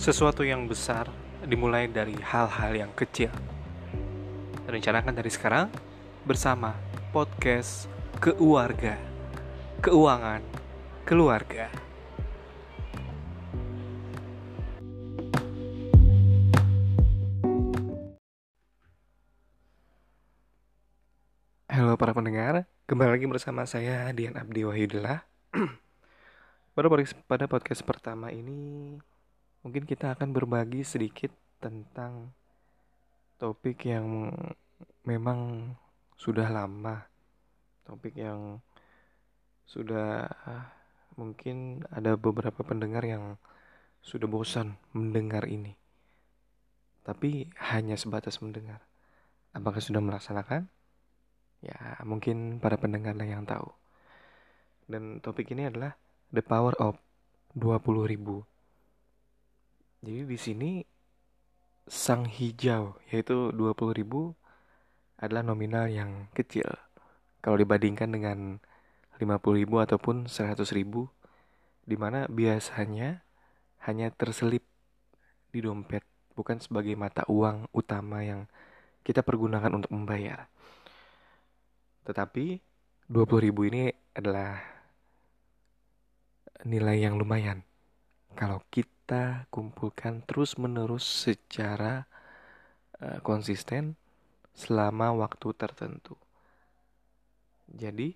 Sesuatu yang besar dimulai dari hal-hal yang kecil. Rencanakan dari sekarang bersama podcast Keluarga, Keuangan, Keluarga. Halo para pendengar, kembali lagi bersama saya Dian Abdi Wahyudillah. pada pada podcast pertama ini mungkin kita akan berbagi sedikit tentang topik yang memang sudah lama, topik yang sudah mungkin ada beberapa pendengar yang sudah bosan mendengar ini. Tapi hanya sebatas mendengar. Apakah sudah melaksanakan? Ya, mungkin para pendengar yang tahu. Dan topik ini adalah the power of 20 ribu. Jadi di sini sang hijau yaitu 20 ribu adalah nominal yang kecil. Kalau dibandingkan dengan 50 ribu ataupun 100 ribu di mana biasanya hanya terselip di dompet bukan sebagai mata uang utama yang kita pergunakan untuk membayar. Tetapi 20 ribu ini adalah nilai yang lumayan. Kalau kita kumpulkan terus menerus secara uh, konsisten selama waktu tertentu. Jadi,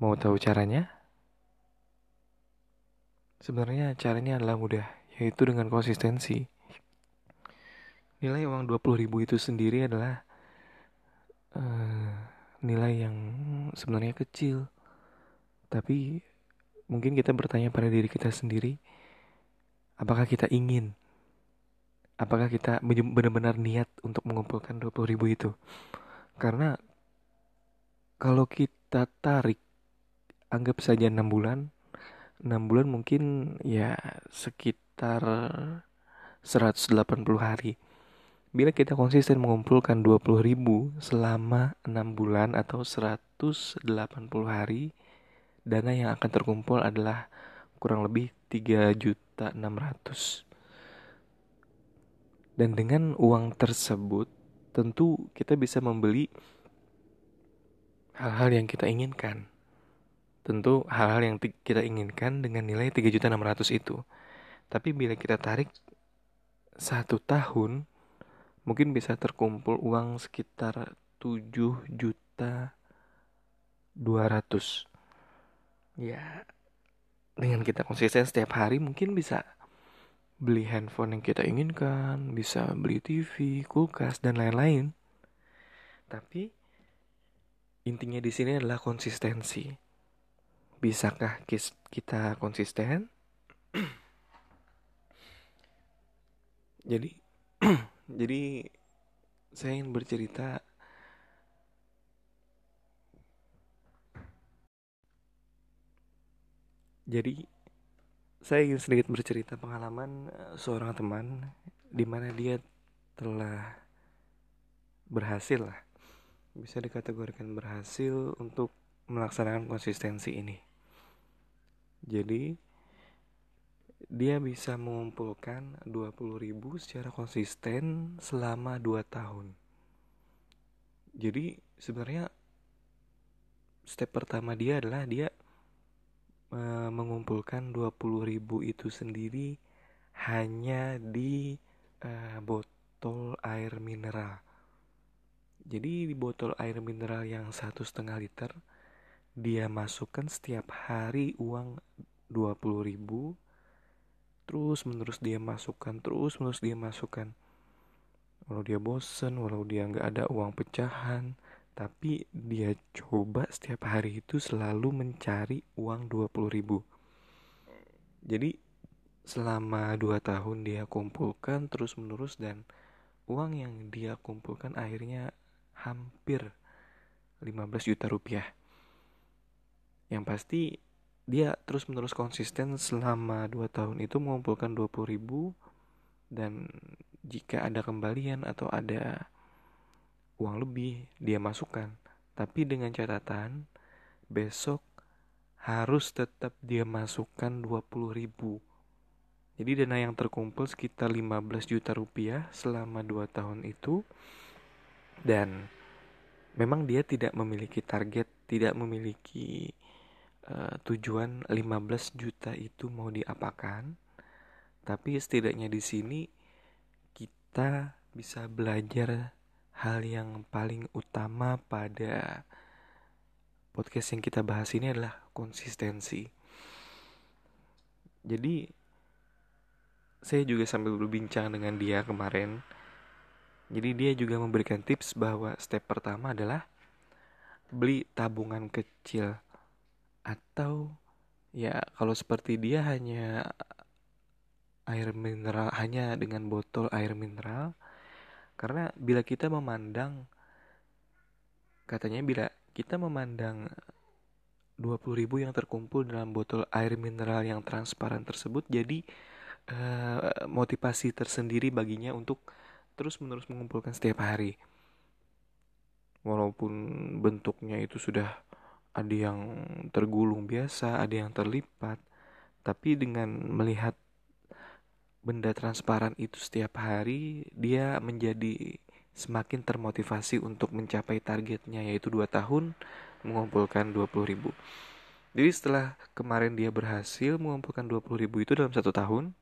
mau tahu caranya? Sebenarnya caranya adalah mudah, yaitu dengan konsistensi. Nilai uang 20 ribu itu sendiri adalah uh, nilai yang sebenarnya kecil tapi mungkin kita bertanya pada diri kita sendiri apakah kita ingin apakah kita benar-benar niat untuk mengumpulkan 20 ribu itu? Karena kalau kita tarik anggap saja 6 bulan 6 bulan mungkin ya sekitar 180 hari. Bila kita konsisten mengumpulkan 20 ribu selama 6 bulan atau 180 hari, dana yang akan terkumpul adalah kurang lebih 3 juta 600. Dan dengan uang tersebut, tentu kita bisa membeli hal-hal yang kita inginkan. Tentu hal-hal yang kita inginkan dengan nilai 3 juta 600 itu. Tapi bila kita tarik satu tahun, mungkin bisa terkumpul uang sekitar 7 juta 200 ya dengan kita konsisten setiap hari mungkin bisa beli handphone yang kita inginkan bisa beli TV kulkas dan lain-lain. Tapi intinya di sini adalah konsistensi. Bisakah kita konsisten? Jadi jadi saya ingin bercerita jadi saya ingin sedikit bercerita pengalaman eh, seorang teman di mana dia telah berhasil lah bisa dikategorikan berhasil untuk melaksanakan konsistensi ini jadi dia bisa mengumpulkan 20 ribu secara konsisten selama 2 tahun. Jadi sebenarnya step pertama dia adalah dia mengumpulkan 20 ribu itu sendiri hanya di e, botol air mineral. Jadi di botol air mineral yang satu setengah liter dia masukkan setiap hari uang 20 ribu terus menerus dia masukkan terus menerus dia masukkan walau dia bosen walau dia nggak ada uang pecahan tapi dia coba setiap hari itu selalu mencari uang 20 ribu. Jadi selama 2 tahun dia kumpulkan terus menerus dan uang yang dia kumpulkan akhirnya hampir 15 juta rupiah. Yang pasti dia terus menerus konsisten selama 2 tahun itu mengumpulkan 20 ribu dan jika ada kembalian atau ada uang lebih dia masukkan. Tapi dengan catatan besok harus tetap dia masukkan 20 ribu. Jadi dana yang terkumpul sekitar 15 juta rupiah selama 2 tahun itu. Dan memang dia tidak memiliki target, tidak memiliki uh, tujuan 15 juta itu mau diapakan. Tapi setidaknya di sini kita bisa belajar hal yang paling utama pada podcast yang kita bahas ini adalah konsistensi. Jadi saya juga sambil berbincang dengan dia kemarin. Jadi dia juga memberikan tips bahwa step pertama adalah beli tabungan kecil atau ya kalau seperti dia hanya air mineral hanya dengan botol air mineral karena bila kita memandang katanya bila kita memandang 20 ribu yang terkumpul dalam botol air mineral yang transparan tersebut jadi uh, motivasi tersendiri baginya untuk terus-menerus mengumpulkan setiap hari. Walaupun bentuknya itu sudah ada yang tergulung biasa, ada yang terlipat, tapi dengan melihat benda transparan itu setiap hari, dia menjadi semakin termotivasi untuk mencapai targetnya yaitu 2 tahun mengumpulkan 20 ribu. Jadi setelah kemarin dia berhasil mengumpulkan 20 ribu itu dalam satu tahun,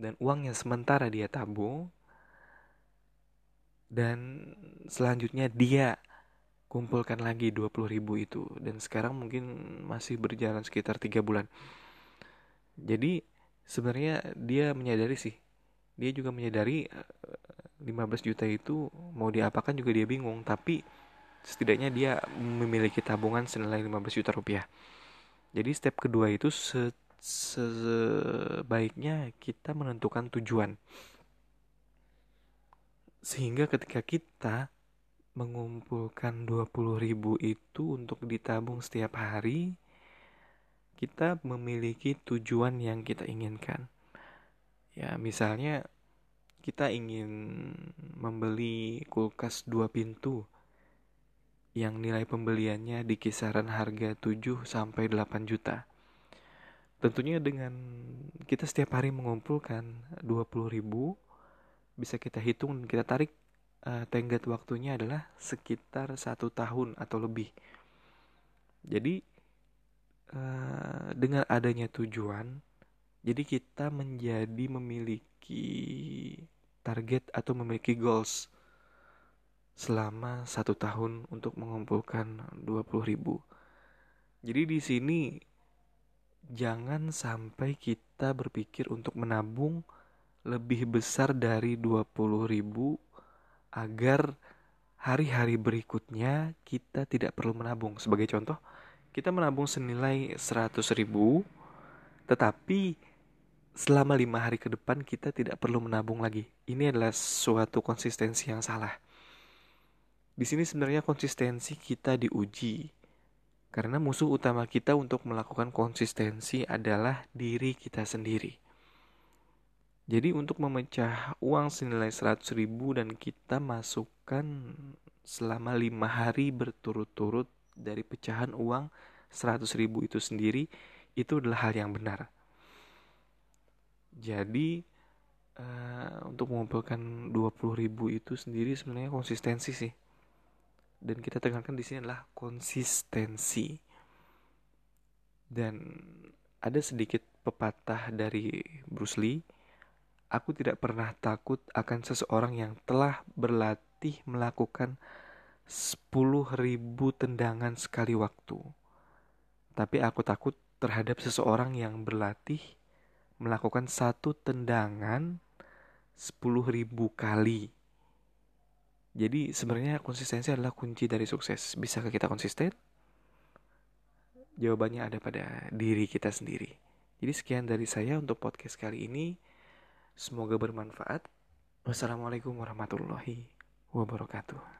dan uang yang sementara dia tabung dan selanjutnya dia kumpulkan lagi 20 ribu itu dan sekarang mungkin masih berjalan sekitar tiga bulan jadi sebenarnya dia menyadari sih. Dia juga menyadari 15 eh, juta itu mau diapakan juga dia bingung. Tapi setidaknya dia memiliki tabungan senilai 15 juta rupiah. Jadi step kedua itu sebaiknya kita menentukan tujuan. Sehingga ketika kita mengumpulkan 20 ribu itu untuk ditabung setiap hari, kita memiliki tujuan yang kita inginkan. Ya, misalnya kita ingin membeli kulkas dua pintu yang nilai pembeliannya di kisaran harga 7 sampai 8 juta. Tentunya dengan kita setiap hari mengumpulkan 20 ribu bisa kita hitung dan kita tarik uh, tenggat waktunya adalah sekitar satu tahun atau lebih. Jadi uh, dengan adanya tujuan, jadi kita menjadi memiliki target atau memiliki goals selama satu tahun untuk mengumpulkan 20 ribu. Jadi di sini jangan sampai kita berpikir untuk menabung lebih besar dari 20 ribu agar hari-hari berikutnya kita tidak perlu menabung. Sebagai contoh, kita menabung senilai 100 ribu, tetapi selama lima hari ke depan kita tidak perlu menabung lagi. Ini adalah suatu konsistensi yang salah. Di sini sebenarnya konsistensi kita diuji karena musuh utama kita untuk melakukan konsistensi adalah diri kita sendiri. Jadi untuk memecah uang senilai 100 ribu dan kita masukkan selama lima hari berturut-turut dari pecahan uang 100 ribu itu sendiri, itu adalah hal yang benar. Jadi uh, untuk mengumpulkan 20 ribu itu sendiri sebenarnya konsistensi sih dan kita tekankan di sini adalah konsistensi dan ada sedikit pepatah dari Bruce Lee aku tidak pernah takut akan seseorang yang telah berlatih melakukan 10.000 tendangan sekali waktu tapi aku takut terhadap seseorang yang berlatih melakukan satu tendangan 10.000 kali jadi sebenarnya konsistensi adalah kunci dari sukses. Bisakah kita konsisten? Jawabannya ada pada diri kita sendiri. Jadi sekian dari saya untuk podcast kali ini. Semoga bermanfaat. Wassalamualaikum warahmatullahi wabarakatuh.